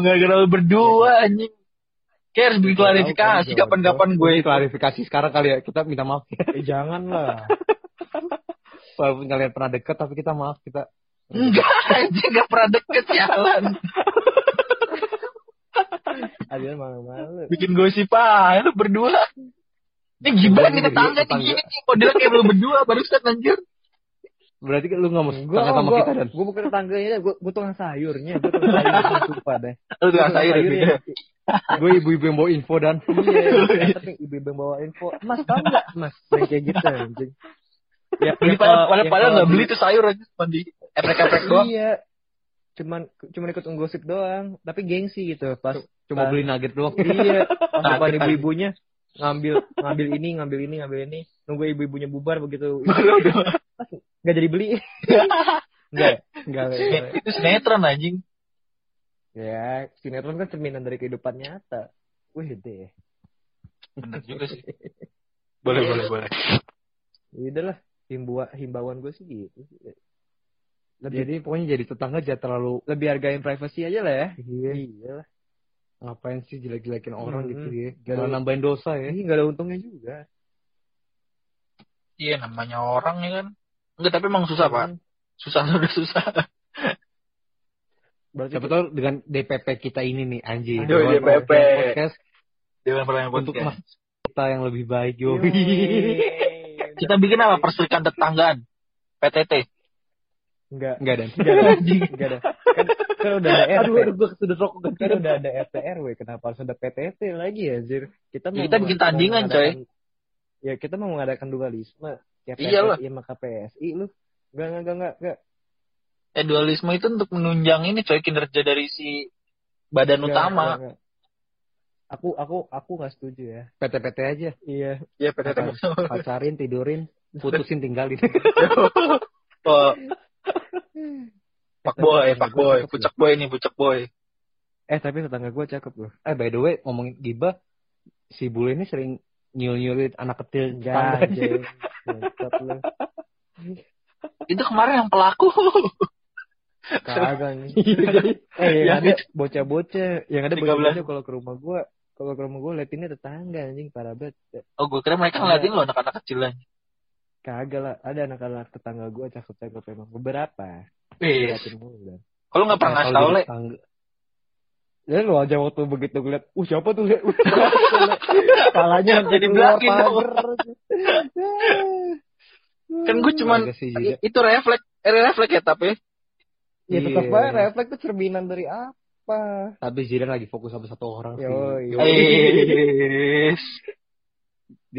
A: Nggak gara lu berdua anjing. Kayak harus bikin
C: tahu
A: klarifikasi kapan-kapan gue
B: Ini
A: itu.
B: klarifikasi sekarang kali ya kita minta maaf ya
C: Eh, jangan lah.
B: walaupun kalian pernah deket tapi kita maaf kita
A: Enggak anjing nggak pernah deket jalan.
C: Adian malu-malu.
A: Bikin gosip aja lu berdua. Ini gimana nih tetangga nih gini nih modelnya kayak lu berdua barusan anjir.
B: Berarti kan lu nggak mau
C: Gue
B: tetangga sama kita dan
C: Gue bukan tetangganya, gue gue tukang sayurnya, gue tukang sayur sumpah deh.
A: Lu tuh sayur gitu.
B: gue ibu-ibu yang bawa info dan
C: Iya, tapi ibu-ibu yang bawa info. Mas tahu nggak, Mas? Yang kayak gitu anjing. Ya,
A: Beli
C: yang
A: pada
C: kalau-
A: pada
C: yang
A: pada
C: kalau
A: nggak beli tuh sayur aja cuma di eprek-eprek doang.
C: Iya. Cuman cuman ikut nggosip doang, tapi gengsi gitu pas
B: cuma beli nugget doang
C: iya pas
A: Nah,
C: depan
A: kita-
C: ibu-ibunya ngambil ngambil ini ngambil ini ngambil ini nunggu ibu-ibunya bubar begitu nggak jadi beli. Nggak
B: enggak
A: itu sinetron anjing.
C: ya sinetron kan cerminan dari kehidupan nyata. Wih deh
A: Bener juga sih. Boleh boleh boleh.
C: Ya udah lah himbauan himbauan gue sih gitu lebih
B: jadi pokoknya jadi tetangga jangan terlalu
C: lebih hargain privasi aja lah ya.
B: Iya.
C: Iya lah.
B: Ngapain sih jelek-jelekin orang
C: Hmm.
B: gitu ya?
C: Gak ada-
B: nambahin dosa ya.
C: Ini nggak ada untungnya juga.
A: Iya namanya orang ya kan. Enggak tapi emang susah pak.
C: Hmm.
A: Susah udah susah.
C: berarti
B: siapa tahu dengan DPP kita ini nih anjing
A: Aduh,
B: Dewan
A: DPP.
B: Perwakilan podcast
A: Dewan Perwakilan
B: untuk
A: Podcast.
B: mas kita yang lebih baik yo.
A: Kita bikin apa? Perserikatan tetanggaan. PTT.
C: Enggak.
B: Enggak dan.
C: Enggak ada. Enggak ada. Kan, kan udah ada RT.
B: Aduh, aduh, gue sudah rokok ganti.
C: Kan udah ada RT RW. Kenapa harus ada PTT lagi ya, Zir? Kita
A: Ya, kita bikin tandingan, coy.
C: Ya, kita mau mengadakan dualisme. Ya,
A: Iyalah.
C: PTI maka PSI lu. Enggak, enggak, enggak, enggak, enggak.
A: Eh, dualisme itu untuk menunjang ini coy kinerja dari si badan
C: Enggak,
A: utama.
C: enggak, enggak. Aku, aku, aku nggak setuju ya.
B: PT-PT aja.
C: Iya.
A: Iya, PTT.
B: Pacarin, tidurin, putusin, tinggalin.
A: Oh, Pak boy, Pak boy, pucak boy nih, pucak boy.
C: Eh, tapi tetangga gue cakep loh.
B: eh, by the way, ngomongin gibah, si bule ini sering nyul-nyulin anak kecil
C: lu.
A: Itu kemarin yang pelaku.
C: Kagak nih.
B: Iya,
C: Eh, yang
A: Yang
C: ada bocah-bocah, yang ada
A: 13.
C: bocah-bocah kalau ke rumah gua, kalau ke rumah gua liatinnya tetangga anjing parah banget.
A: Oh, gue kira mereka ngeliatin lo anak-anak kecil aja.
C: Kagak lah, ada anak-anak tetangga gua cakep-cakep emang beberapa.
A: Eh,
C: dan.
A: kalau nggak pernah ngasih tau, Le.
C: Ya lu aja waktu begitu ngeliat, uh siapa tuh liat? Palanya
A: Jadi belakang. Kan gue cuman,
B: sih,
A: itu refleks, eh, refleks ya, tapi.
C: Ya tetap
B: Iya.
C: aja refleks tuh cerminan dari apa?
B: Tapi Zidan lagi fokus sama satu orang sih.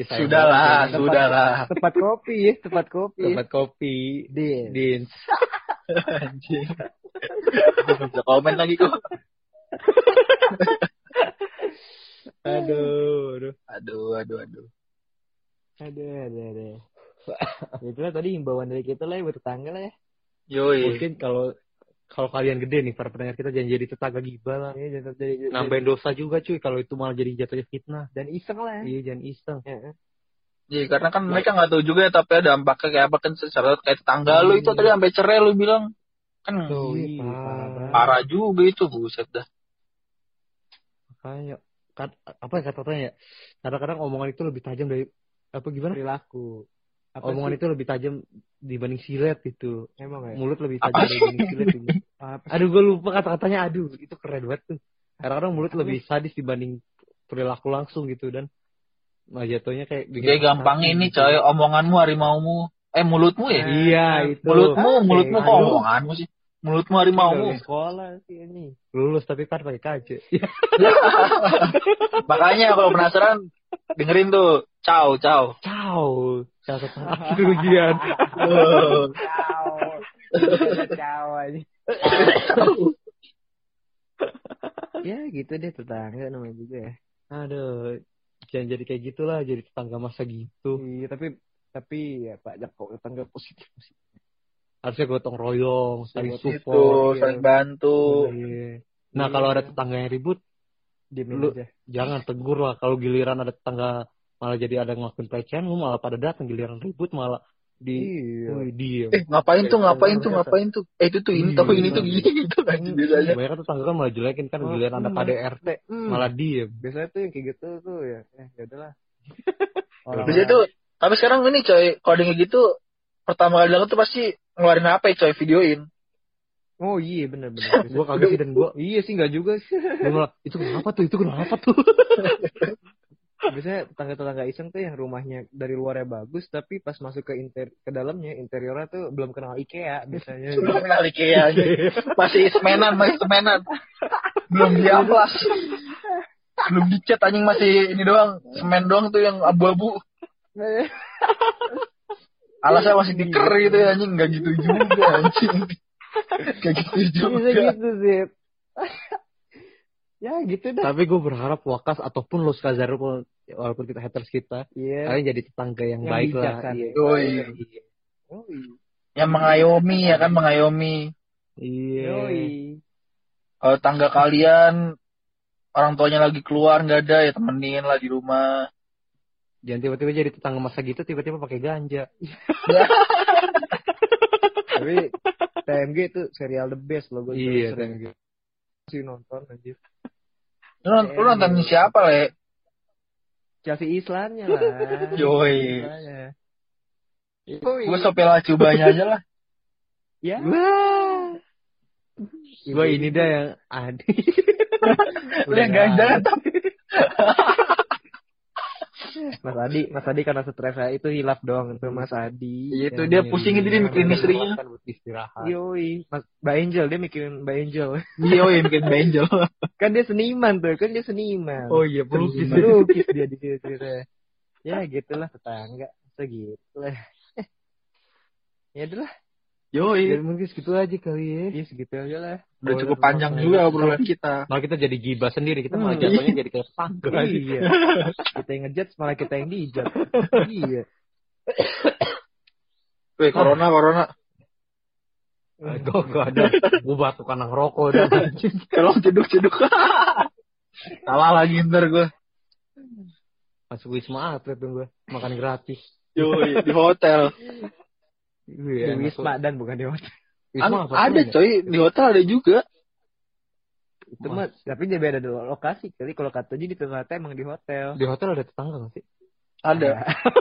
B: Sayang
A: sudahlah, sudahlah.
C: Tempat kopi ya, tempat kopi.
B: Tempat kopi.
C: Din.
B: Din.
A: Anjing. Gue bisa komen lagi kok.
B: Aduh, aduh.
A: Aduh, aduh, aduh.
C: Ada, ada. Ya itulah tadi himbauan dari kita lah ya buat tetangga lah ya.
A: Yoi.
B: Mungkin kalau kalau kalian gede nih para pendengar kita jangan jadi tetangga gibah lah.
C: Iya, jangan jadi
B: Nambahin dosa juga cuy kalau itu malah jadi jatuhnya fitnah.
C: dan iseng lah ya.
B: Iya jangan iseng.
C: Ya.
A: Iya, karena kan mereka nggak tahu juga ya, tapi ada dampaknya kayak apa kan secara kayak tetangga lu itu tadi sampai cerai lu bilang. Kan
B: Tuh,
C: Iya,
B: iya,
C: parah
B: parah
A: juga itu, buset dah.
B: Makanya kat, apa ya kata-katanya ya? Kadang-kadang omongan itu lebih tajam dari apa gimana?
C: Perilaku. Apa
B: omongan
C: sih?
B: itu lebih tajam dibanding silet itu.
C: emang ya?
B: Mulut lebih
A: Apa
B: tajam
A: sih?
B: dibanding silet. itu.
C: Apa sih?
B: Aduh gue lupa kata-katanya. Aduh itu keren banget tuh. Kadang-kadang mulut lebih sadis dibanding perilaku langsung gitu dan nah jatuhnya kayak
A: Kayak gampang ini
B: gitu.
A: coy, omonganmu harimaumu. Eh mulutmu ya?
B: Iya itu.
A: mulutmu, mulutmu kok
B: Aduh.
A: omonganmu sih? Mulutmu
C: lulus sekolah sih ini.
B: Lulus tapi kan pakai KJ.
A: Makanya kalau penasaran dengerin tuh. Ciao, ciao.
B: Ciao. Ciao setelah kerugian.
C: Ciao. Ciao aja. ya gitu deh tetangga namanya juga ya.
B: Aduh. Jangan jadi kayak gitulah. Jadi tetangga masa gitu.
C: Iya tapi tapi ya banyak kok tetangga positif positif.
B: Harusnya gotong royong. Saling
C: Itu,
A: Itu,
B: support.
C: iya.
A: saling bantu.
B: Iya. Nah kalau ada tetangga yang ribut. Lu-
C: aja.
B: Jangan tegur lah. Kalau giliran ada tetangga malah jadi ada ngelakuin pelecehan. Lu malah pada datang. Giliran ribut malah di...
C: Iya.
B: Wih, diem.
A: Eh, ngapain tuh, ngapain tuh, ngapain tuh? Eh, itu tuh, ini
B: Iya,
A: tahu, ini tuh,
B: iya.
A: gini, gitu kan, biasanya.
B: Banyak kan tetangga kan malah jelekin kan.
C: Oh,
B: Giliran ada
C: hmm.
B: KDRT.
C: Hmm.
B: Malah diem.
C: biasanya tuh yang kayak gitu tuh ya. Eh ya udahlah.
A: Biasanya tuh, tapi sekarang ini coy, kalau kayak gitu, pertama kali dilakukan tuh pasti ngeluarin HP coy, videoin.
C: Oh iya benar benar.
B: Gue kaget sih dan gue
C: Iya sih nggak juga sih.
B: Gue malah, itu kenapa tuh? Itu kenapa tuh?
C: Biasanya tetangga-tetangga iseng tuh yang rumahnya dari luarnya bagus tapi pas masuk ke inter ke dalamnya interiornya tuh belum kenal IKEA biasanya.
A: Belum kenal IKEA. Masih semenan, masih semenan. Belum diamplas. Belum dicat anjing masih ini doang, semen doang tuh yang abu-abu. Alasnya masih diker gitu ya anjing, nggak gitu juga anjing. Kayak gitu
C: Bisa
A: juga.
C: gitu sih. ya gitu dah.
B: Tapi gue berharap Wakas ataupun Los Kazar pun walaupun kita haters kita,
C: Iya.
B: kalian jadi tetangga yang,
C: Yang
B: baik lah.
C: kan.
B: Iya. Iya.
C: Oh iya.
A: Yang mengayomi ya kan mengayomi.
B: Iya.
C: Yoi.
A: Kalau tangga kalian orang tuanya lagi keluar nggak ada ya temenin lah di rumah.
B: Jangan tiba-tiba jadi tetangga masa gitu tiba-tiba pakai ganja.
C: Tapi TMG itu serial the best loh gue
B: Iya,
C: sering
B: TMG.
C: sih nonton anjir.
A: Lu, lu nonton siapa le?
C: Chelsea Islannya lah.
A: Yoi. Gue sopela cubanya aja lah.
C: Ya.
B: Gue ini dah yang ada.
A: Lu yang ganjal tapi
C: Mas Adi, Mas Adi karena stres itu hilaf dong itu Mas Adi.
A: Iya, itu dia pusing itu dia mikirin istrinya.
B: Kan istirahat.
C: Yoi, Mas Mbak Angel dia mikirin Mbak Angel.
A: Iya, iya bikin benjol.
C: kan dia seniman tuh, kan dia seniman.
B: Oh iya, pelukis.
C: Pelukis dia di situ. Ya gitulah tetangga, segitu lah. ya itulah,
A: Yoi.
C: ya mungkin segitu aja kali ya. Iya segitu aja lah.
A: Udah cukup panjang juga obrolan kita.
B: Malah kita jadi gibah sendiri, kita malah
C: Hmm.
B: jatuhnya jadi kayak tetangga.
C: Iya. kita yang ngejudge malah kita yang dijudge. iya.
A: Weh, corona, corona.
B: Gue gak ada, gue batuk karena ngerokok udah.
A: Tolong ceduk-ceduk. Salah lagi ntar gue.
B: Masuk wisma atlet dong gue, makan gratis.
A: Yoi, di hotel.
B: Iya,
C: Di Wisma dan bukan di hotel.
B: Wisma
A: An-
B: apa?
A: ada coy, di hotel ada juga.
C: Itu mah, tapi dia beda dulu lokasi kali. Kalau kata di Ternate emang di hotel.
B: Di hotel ada tetangga gak sih?
A: Ada.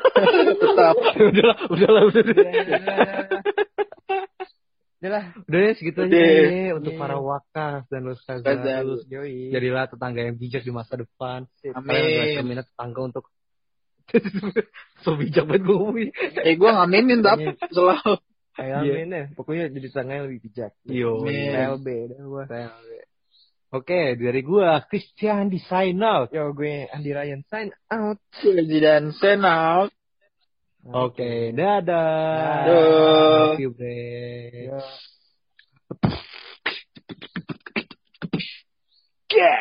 A: Tetap.
B: udahlah, udahlah, udah.
C: Udah lah.
B: Udah ya segitu aja untuk
C: Iya.
B: para wakas dan ustazah.
A: Ustazah.
C: Yoi.
B: Jadilah tetangga yang bijak di masa depan.
A: Amin.
B: Kalian tetangga untuk so bijak banget gue ngomongnya.
A: Eh, gue ngaminin tapi selalu.
C: Kayak
B: Iya.
C: amin ya. Pokoknya jadi yang lebih bijak.
B: Yo,
C: dah gua.
B: Oke, dari gua Christian di sign out.
C: Yo gue Andi Ryan sign out.
A: Dan send out.
B: Oke, dadah.
A: Dadah.
B: Love you, bre.
C: Yo.
A: Yeah.